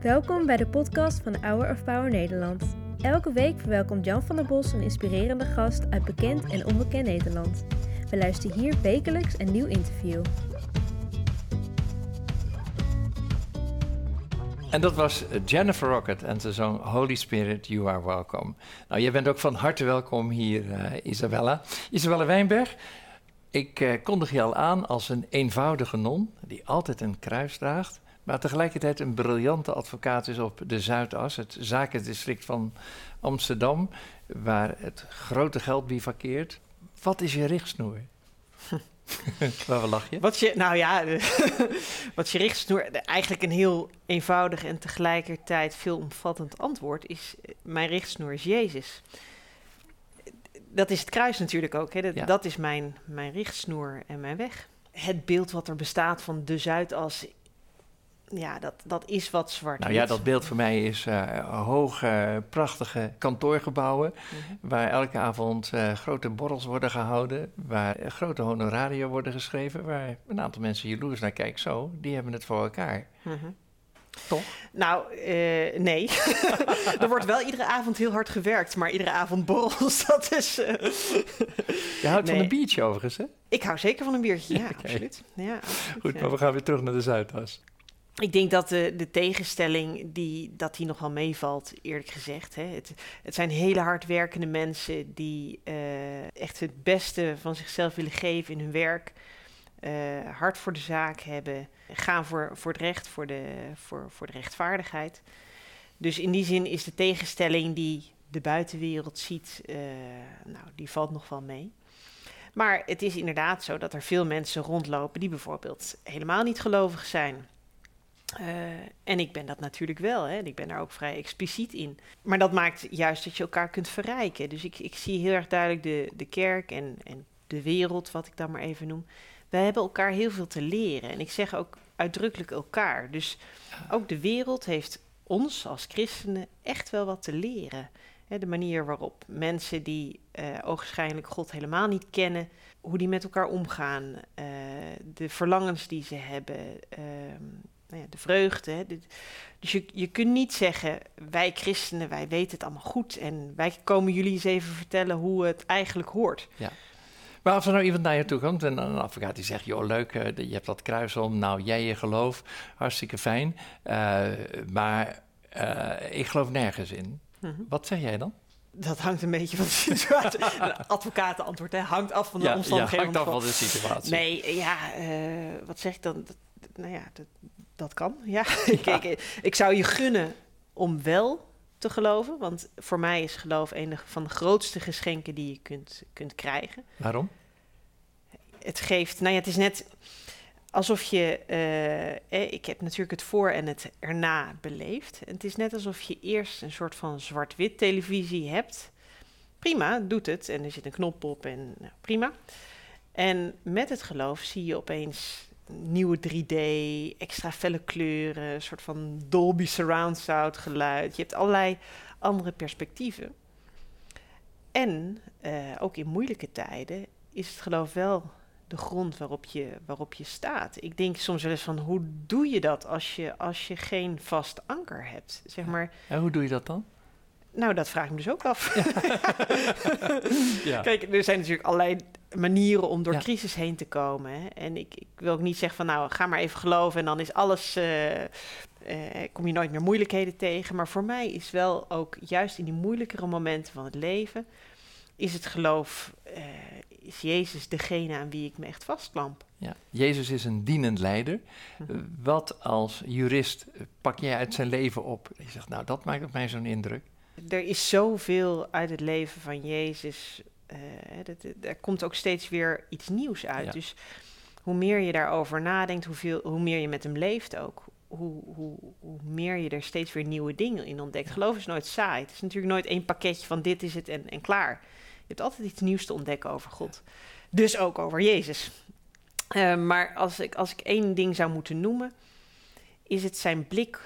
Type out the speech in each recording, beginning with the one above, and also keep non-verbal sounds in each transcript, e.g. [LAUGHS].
Welkom bij de podcast van Hour of Power Nederland. Elke week verwelkomt Jan van der Bos een inspirerende gast uit bekend en onbekend Nederland. We luisteren hier wekelijks een nieuw interview. En dat was Jennifer Rocket en ze zong Holy Spirit, You Are Welcome. Nou, jij bent ook van harte welkom hier, uh, Isabella. Isabella Wijnberg, ik uh, kondig je al aan als een eenvoudige non die altijd een kruis draagt, maar tegelijkertijd een briljante advocaat is op de Zuidas, het zakendistrict van Amsterdam, waar het grote geld bivakkeert. Wat is je richtsnoer? [LAUGHS] Waar lach je? Wat je, nou ja, [LAUGHS] wat je richtsnoer, eigenlijk een heel eenvoudig en tegelijkertijd veelomvattend antwoord is: mijn richtsnoer is Jezus. Dat is het kruis natuurlijk ook. Hè? Dat, Ja. dat is mijn, mijn richtsnoer en mijn weg. Het beeld wat er bestaat van de Zuidas, ja, dat, dat is wat zwart. Nou ja, dat beeld voor mij is eh, hoge, prachtige kantoorgebouwen. Waar elke avond eh, grote borrels worden gehouden. Waar grote honoraria worden geschreven. Waar een aantal mensen jaloers naar kijken. Zo, die hebben het voor elkaar. Mhm. Toch? Nou, eh, nee. [LAUGHS] er wordt wel iedere avond heel hard gewerkt, maar iedere avond borrels, [LAUGHS] dat is... Je houdt van een biertje overigens, hè? Ik hou zeker van een biertje, ja, [LAUGHS] absoluut. Ja, absoluut, Goed, ja. maar we gaan weer terug naar de Zuidas. Ik denk dat de, de tegenstelling, die, dat die nog wel meevalt, eerlijk gezegd. Hè. Het, het zijn hele hardwerkende mensen die eh, echt het beste van zichzelf willen geven in hun werk. eh, hard voor de zaak hebben, gaan voor, voor het recht, voor de, voor, voor de rechtvaardigheid. Dus in die zin is de tegenstelling die de buitenwereld ziet, eh, nou, die valt nog wel mee. Maar het is inderdaad zo dat er veel mensen rondlopen die bijvoorbeeld helemaal niet gelovig zijn. Eh, en ik ben dat natuurlijk wel, hè. ik ben daar ook vrij expliciet in. Maar dat maakt juist dat je elkaar kunt verrijken. Dus ik, ik zie heel erg duidelijk de, de kerk en, en de wereld, wat ik dan maar even noem. Wij hebben elkaar heel veel te leren. En ik zeg ook uitdrukkelijk elkaar. Dus ook de wereld heeft ons als christenen echt wel wat te leren. De manier waarop mensen die eh ogenschijnlijk God helemaal niet kennen, hoe die met elkaar omgaan, eh, de verlangens die ze hebben, ehm, nou ja, de vreugde. Hè. De- dus je, je kunt niet zeggen, wij christenen, wij weten het allemaal goed en wij komen jullie eens even vertellen hoe het eigenlijk hoort. Maar als er nou iemand naar je toe komt en een advocaat die zegt... joh, leuk, eh, je hebt dat kruis om, nou, jij je geloof, hartstikke fijn. eh, maar eh, ik geloof nergens in. Mhm. Wat zeg jij dan? Dat hangt een beetje van de situatie. [LAUGHS] Een advocatenantwoord, hè, hangt af van de ja, ja, omstandigheden. hangt af van de situatie. Nee, ja, wat zeg ik dan? Dat, nou ja, dat, dat kan. Ja, [LAUGHS] [LAUGHS] ik, ik, ik zou je gunnen om wel te geloven. Want voor mij is geloof een van de grootste geschenken die je kunt, kunt krijgen. Waarom? Het geeft, nou ja, het is net alsof je, eh, eh, ik heb natuurlijk het voor en het erna beleefd. Het is net alsof je eerst een soort van zwart-wit televisie hebt. Prima, doet het en er zit een knop op en nou, prima. En met het geloof zie je opeens nieuwe 3D, extra felle kleuren, een soort van Dolby Surround Sound geluid. Je hebt allerlei andere perspectieven. En eh, ook in moeilijke tijden is het geloof wel de grond waarop je, waarop je staat. Ik denk soms wel eens van, hoe doe je dat als je, als je geen vast anker hebt? Zeg maar, En hoe doe je dat dan? Nou, dat vraag ik me dus ook af. Ja. Kijk, er zijn natuurlijk allerlei manieren om door Ja. crisis heen te komen. Hè? En ik, ik wil ook niet zeggen van, nou, ga maar even geloven en dan is alles, eh, eh, kom je nooit meer moeilijkheden tegen. Maar voor mij is wel ook juist in die moeilijkere momenten van het leven, is het geloof, eh, is Jezus degene aan wie ik me echt vastklamp. Ja. Jezus is een dienend leider. Eh, Wat als jurist pak jij uit zijn leven op? Je zegt, nou, dat maakt op mij zo'n indruk. Er is zoveel uit het leven van Jezus. eh, dat, er komt ook steeds weer iets nieuws uit. Ja. Dus hoe meer je daarover nadenkt, hoeveel, hoe meer je met hem leeft ook. Hoe, hoe, hoe meer je er steeds weer nieuwe dingen in ontdekt. Geloof is nooit saai. Het is natuurlijk nooit één pakketje van dit is het en, en klaar. Je hebt altijd iets nieuws te ontdekken over God. Dus ook over Jezus. Eh, maar als ik, als ik één ding zou moeten noemen, is het zijn blik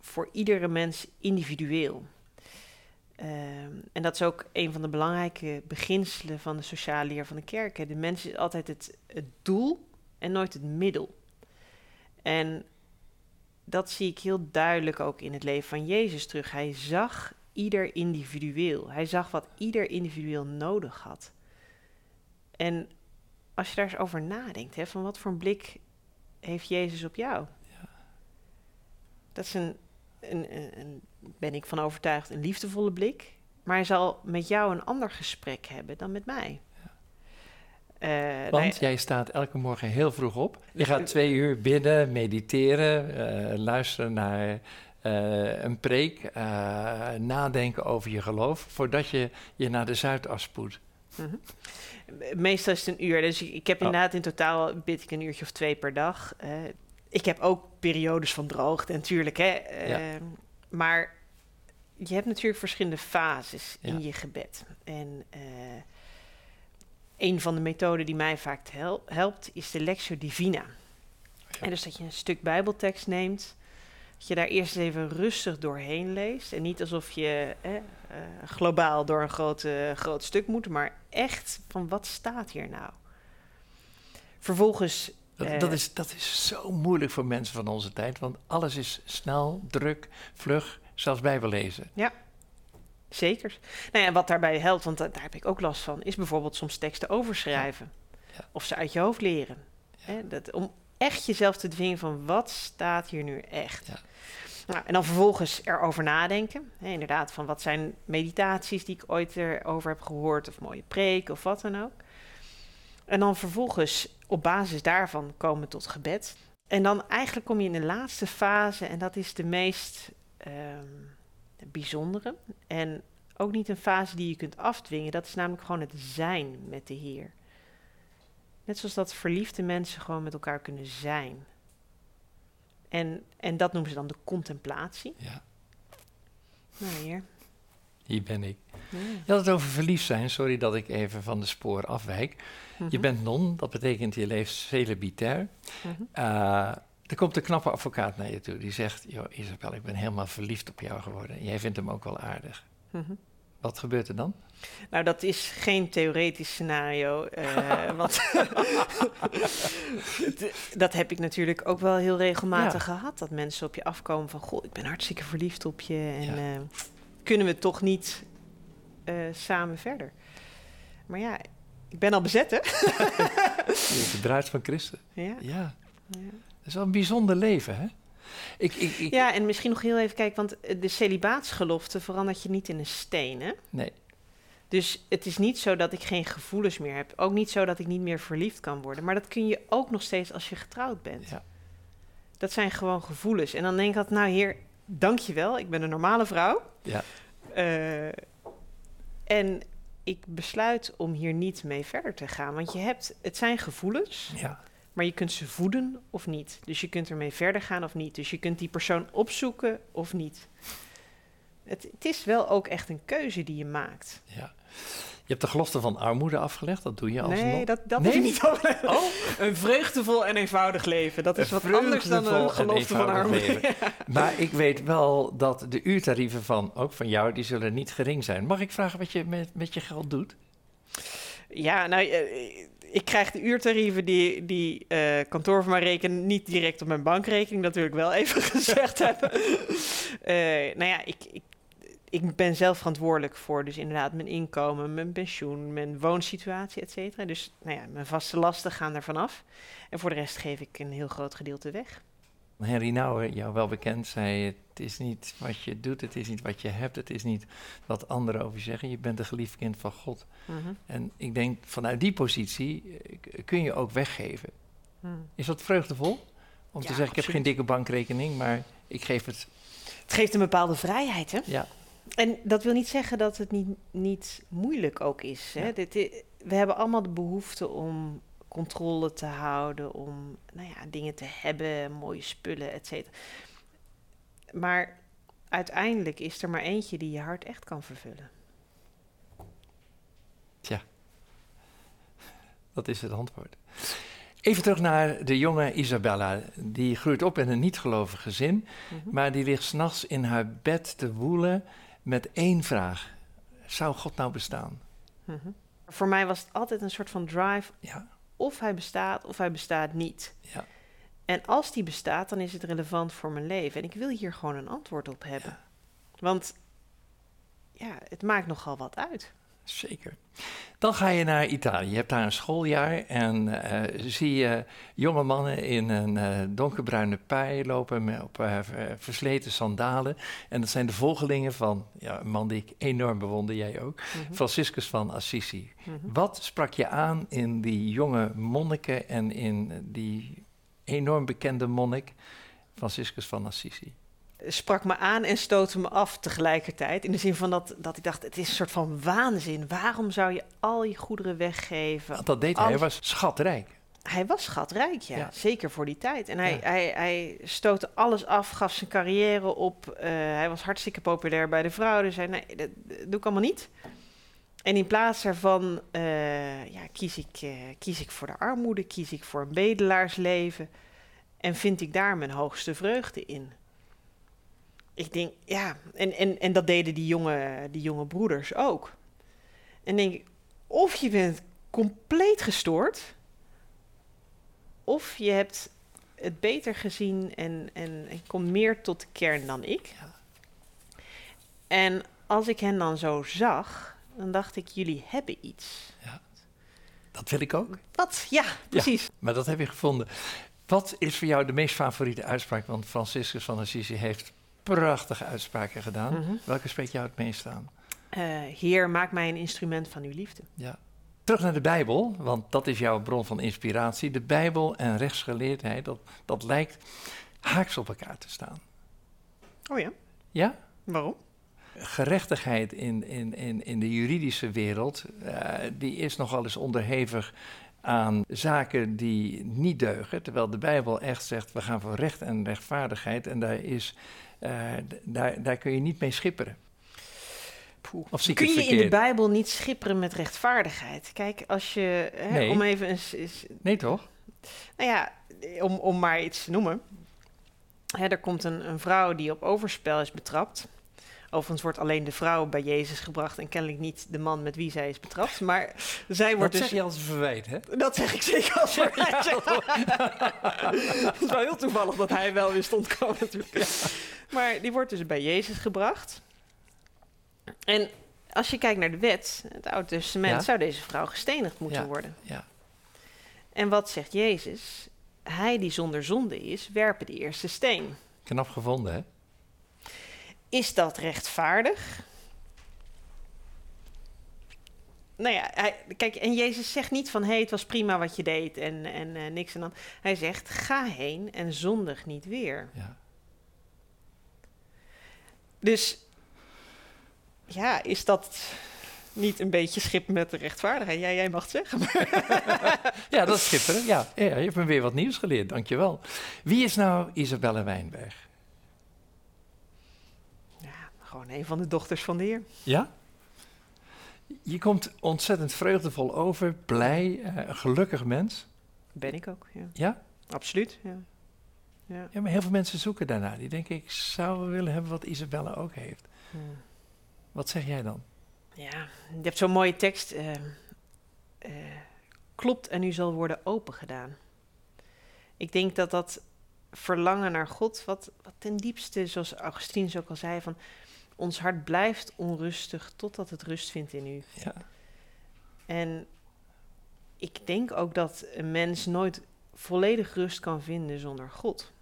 voor iedere mens individueel. Ehm, en dat is ook een van de belangrijke beginselen van de sociale leer van de kerk. hè. De mens is altijd het, het doel en nooit het middel. En dat zie ik heel duidelijk ook in het leven van Jezus terug. Hij zag ieder individueel. Hij zag wat ieder individueel nodig had. En als je daar eens over nadenkt, hè, van wat voor een blik heeft Jezus op jou? Ja. Dat is een, een, een, ben ik van overtuigd, een liefdevolle blik. Maar hij zal met jou een ander gesprek hebben dan met mij. Uh, Want jij staat elke morgen heel vroeg op. Je gaat twee uur bidden, mediteren, uh, luisteren naar uh, een preek, nadenken over je geloof, voordat je je naar de Zuidas spoedt. -hmm. Meestal is het een uur. Dus ik, ik heb inderdaad in totaal bid ik een uurtje of twee per dag. Ik heb ook periodes van droogte natuurlijk, hè. Ja. Maar je hebt natuurlijk verschillende fases in je gebed. En een van de methoden die mij vaak hel helpt, is de Lectio Divina. En dus dat je een stuk Bijbeltekst neemt, dat je daar eerst even rustig doorheen leest. En niet alsof je eh, globaal door een groot, groot stuk moet, maar echt van wat staat hier nou? Vervolgens. Dat, uh, dat, is, dat is zo moeilijk voor mensen van onze tijd, want alles is snel, druk, vlug, zelfs Bijbellezen. Ja. Zeker. Nou ja, wat daarbij helpt, want daar heb ik ook last van, is bijvoorbeeld soms teksten overschrijven. Ja. Of ze uit je hoofd leren. Ja. Hè, dat, om echt jezelf te dwingen van wat staat hier nu echt. Ja. Nou, en dan vervolgens erover nadenken. Hè, inderdaad, van wat zijn meditaties die ik ooit erover heb gehoord, of mooie preek of wat dan ook. En dan vervolgens op basis daarvan komen tot gebed. En dan eigenlijk kom je in de laatste fase, en dat is de meest. Um, bijzondere. En ook niet een fase die je kunt afdwingen. Dat is namelijk gewoon het zijn met de Heer. Net zoals dat verliefde mensen gewoon met elkaar kunnen zijn. En, en dat noemen ze dan de contemplatie. Ja. Nou, Heer. Hier ben ik. Ja. Je had het over verliefd zijn. Sorry dat ik even van de spoor afwijk. Je Mhm. bent non, dat betekent je leeft celibitair. Uh, er komt een knappe advocaat naar je toe. Die zegt, joh Isabel, ik ben helemaal verliefd op jou geworden. Jij vindt hem ook wel aardig. Mhm. Wat gebeurt er dan? Nou, dat is geen theoretisch scenario. eh, [LAUGHS] want [LAUGHS] dat heb ik natuurlijk ook wel heel regelmatig gehad. Dat mensen op je afkomen van... Goh, ik ben hartstikke verliefd op je. En Ja. eh, kunnen we toch niet eh, samen verder? Maar ja, ik ben al bezet, hè? [LAUGHS] Je bruid van Christus. ja, Ja, ja. dat is wel een bijzonder leven, hè? Ik, ik, ik, ja, en misschien nog heel even kijken... want eh, de celibaatsgelofte verandert je niet in een steen, hè? Nee, Dus het is niet zo dat ik geen gevoelens meer heb. Ook niet zo dat ik niet meer verliefd kan worden. Maar dat kun je ook nog steeds als je getrouwd bent. ja. Dat zijn gewoon gevoelens. En dan denk ik altijd, nou heer, dank je wel. Ik ben een normale vrouw. Ja. Eh, en ik besluit om hier niet mee verder te gaan. Want je hebt, het zijn gevoelens, ja. maar je kunt ze voeden of niet. Dus je kunt ermee verder gaan of niet. Dus je kunt die persoon opzoeken of niet. Het, het is wel ook echt een keuze die je maakt. ja. Je hebt de gelofte van armoede afgelegd, dat doe je als nee, dat, dat Nee? is niet overlegd. Oh, Een vreugdevol en eenvoudig leven. Dat is Een wat anders dan een en gelofte van armoede. leven. [LAUGHS] maar ik weet wel dat de uurtarieven van, ook van jou, die zullen niet gering zijn. Mag ik vragen wat je met, met je geld doet? Ja, nou, eh, ik krijg de uurtarieven die, die eh, kantoor van mij rekenen niet direct op mijn bankrekening. Dat wil ik wel even [LAUGHS] gezegd hebben. [LAUGHS] Eh, nou ja, ik, ik, ik ben zelf verantwoordelijk voor dus inderdaad mijn inkomen, mijn pensioen, mijn woonsituatie, et cetera. Dus nou ja, mijn vaste lasten gaan er vanaf. En voor de rest geef ik een heel groot gedeelte weg. Henry Nouwen, jou wel bekend, zei: Het is niet wat je doet, het is niet wat je hebt, het is niet wat anderen over je zeggen. Je bent een geliefd kind van God. Mhm. En ik denk vanuit die positie eh, kun je ook weggeven. Mhm. Is dat vreugdevol? Om Ja, te zeggen: Ik heb geen dikke bankrekening, maar ik geef het. Het geeft een bepaalde vrijheid, hè? Ja, En dat wil niet zeggen dat het niet, niet moeilijk ook is. Hè? Ja. Dit, we hebben allemaal de behoefte om controle te houden, om nou ja, dingen te hebben, mooie spullen, et cetera. Maar uiteindelijk is er maar eentje die je hart echt kan vervullen. dat is het antwoord. Even terug naar de jonge Isabella. Die groeit op in een niet-gelovig gezin. Mhm. Maar die ligt s'nachts in haar bed te woelen met één vraag. Zou God nou bestaan? Mhm. Voor mij was het altijd een soort van drive, Ja, of hij bestaat of hij bestaat niet. ja, En als die bestaat, dan is het relevant voor mijn leven. En ik wil hier gewoon een antwoord op hebben. Want ja, het maakt nogal wat uit. Zeker. Dan ga je naar Italië. Je hebt daar een schooljaar en eh, zie je jonge mannen in een uh, donkerbruine pij lopen met, op uh, versleten sandalen. En dat zijn de volgelingen van ja, een man die ik enorm bewonder, jij ook, mm Franciscus van Assisi. Mm -hmm. Wat sprak je aan in die jonge monniken en in die enorm bekende monnik, Franciscus van Assisi? Sprak me aan en stootte me af tegelijkertijd. In de zin van dat, dat ik dacht, het is een soort van waanzin. Waarom zou je al je goederen weggeven? Want dat deed hij, hij was schatrijk. Hij was schatrijk, ja. ja. Zeker voor die tijd. En hij, ja. hij, hij stootte alles af, gaf zijn carrière op. Uh, hij was hartstikke populair bij de vrouwen. Dus hij nee, dat, dat doe ik allemaal niet. En in plaats daarvan uh, ja, kies, ik, uh, kies ik voor de armoede, kies ik voor een bedelaarsleven. En vind ik daar mijn hoogste vreugde in ik denk, ja, en, en, en dat deden die jonge, die jonge broeders ook. En denk ik, of je bent compleet gestoord, of je hebt het beter gezien en, en, en komt meer tot de kern dan ik. En als ik hen dan zo zag, dan dacht ik, jullie hebben iets. Ja. Dat wil ik ook. Wat? Ja, precies. Ja, maar dat heb je gevonden. Wat is voor jou de meest favoriete uitspraak? Want Franciscus van Assisi heeft prachtige uitspraken gedaan. Mm -hmm. Welke spreekt jou het meest aan? Uh, Heer, maak mij een instrument van uw liefde. Ja. Terug naar de Bijbel, want dat is jouw bron van inspiratie. De Bijbel en rechtsgeleerdheid, dat, dat lijkt haaks op elkaar te staan. Oh ja? Ja? Waarom? Gerechtigheid in, in, in, in de juridische wereld, uh, die is nogal eens onderhevig aan zaken die niet deugen. Terwijl de Bijbel echt zegt, we gaan voor recht en rechtvaardigheid. En daar is uh, daar, daar kun je niet mee schipperen. Of zie kun je in de Bijbel niet schipperen met rechtvaardigheid? Kijk, als je. Hè, nee. Om even eens, eens, Nee, toch? Nou ja, om, om maar iets te noemen. Hè, er komt een, een vrouw die op overspel is betrapt. Overigens wordt alleen de vrouw bij Jezus gebracht en kennelijk niet de man met wie zij is betrapt. Maar zij wordt dat dus... zeg je als verwijt, hè? Dat zeg ik zeker als [LAUGHS] verwijt. Het is wel heel toevallig dat hij wel weer stond komen natuurlijk. Ja. Maar die wordt dus bij Jezus gebracht. En als je kijkt naar de wet, het Oude Testament, ja? zou deze vrouw gestenigd moeten ja. worden. Ja. En wat zegt Jezus? Hij die zonder zonde is, werpen de eerste steen. Knap gevonden, hè? Is dat rechtvaardig? Nou ja, hij, kijk, en Jezus zegt niet van hé, hey, het was prima wat je deed en, en uh, niks en dan. Hij zegt: ga heen en zondig niet weer. Ja. Dus ja, is dat niet een beetje schip met de rechtvaardigheid? Ja, jij mag het zeggen. [LAUGHS] ja, dat is schipperen. Ja, ja, je hebt me weer wat nieuws geleerd, dankjewel. Wie is nou Isabelle Wijnberg? Gewoon een van de dochters van de Heer. Ja? Je komt ontzettend vreugdevol over, blij, uh, een gelukkig mens. Ben ik ook, ja. Ja? Absoluut, ja. ja. Ja, maar heel veel mensen zoeken daarna. Die denken, ik zou willen hebben wat Isabelle ook heeft. Wat zeg jij dan? Ja, je hebt zo'n mooie tekst. Uh, uh, klopt en u zal worden opengedaan. Ik denk dat dat verlangen naar God, wat, wat ten diepste, zoals Augustinus ook al zei, van ons hart blijft onrustig totdat het rust vindt in u. Ja. En ik denk ook dat een mens nooit volledig rust kan vinden zonder God.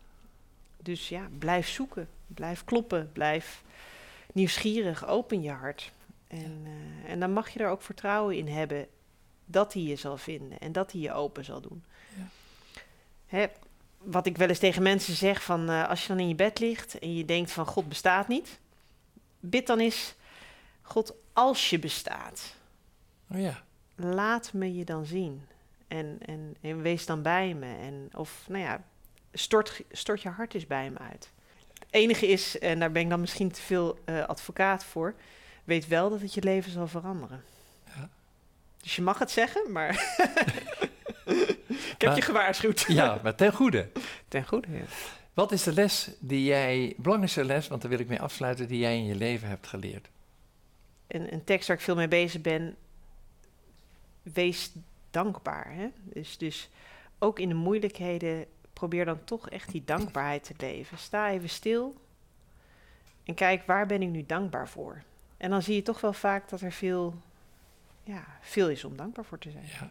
Dus ja, blijf zoeken, blijf kloppen, blijf nieuwsgierig, open je hart. En, uh, en dan mag je er ook vertrouwen in hebben dat hij je zal vinden en dat hij je open zal doen. Ja. Hè, wat ik wel eens tegen mensen zeg, van uh, als je dan in je bed ligt en je denkt van God bestaat niet, bid dan eens, God, als je bestaat, oh ja. laat me je dan zien. En, en, en wees dan bij me. En, of nou ja, stort, stort je hart eens bij me uit. Het enige is, en daar ben ik dan misschien te veel uh, advocaat voor, weet wel dat het je leven zal veranderen. Ja. Dus je mag het zeggen, maar [LAUGHS] [LAUGHS] ik heb maar, je gewaarschuwd. ja, maar ten goede. Ten goede, ja. Wat is de les die jij, belangrijkste les, want daar wil ik mee afsluiten, die jij in je leven hebt geleerd? Een, een tekst waar ik veel mee bezig ben. Wees dankbaar. Hè? Dus, dus ook in de moeilijkheden probeer dan toch echt die dankbaarheid te leven. Sta even stil en kijk waar ben ik nu dankbaar voor. En dan zie je toch wel vaak dat er veel, ja, veel is om dankbaar voor te zijn. Ja.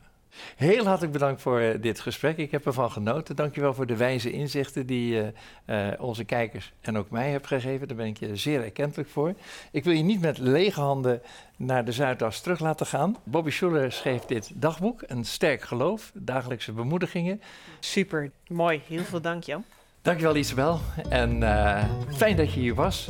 Heel hartelijk bedankt voor uh, dit gesprek. Ik heb ervan genoten. Dankjewel voor de wijze inzichten die je uh, uh, onze kijkers en ook mij hebt gegeven. Daar ben ik je zeer erkentelijk voor. Ik wil je niet met lege handen naar de Zuidas terug laten gaan. Bobby Schuller schreef dit dagboek, Een sterk geloof, dagelijkse bemoedigingen. Super, mooi. Heel veel dank Jan. Dankjewel Isabel en fijn dat je hier was.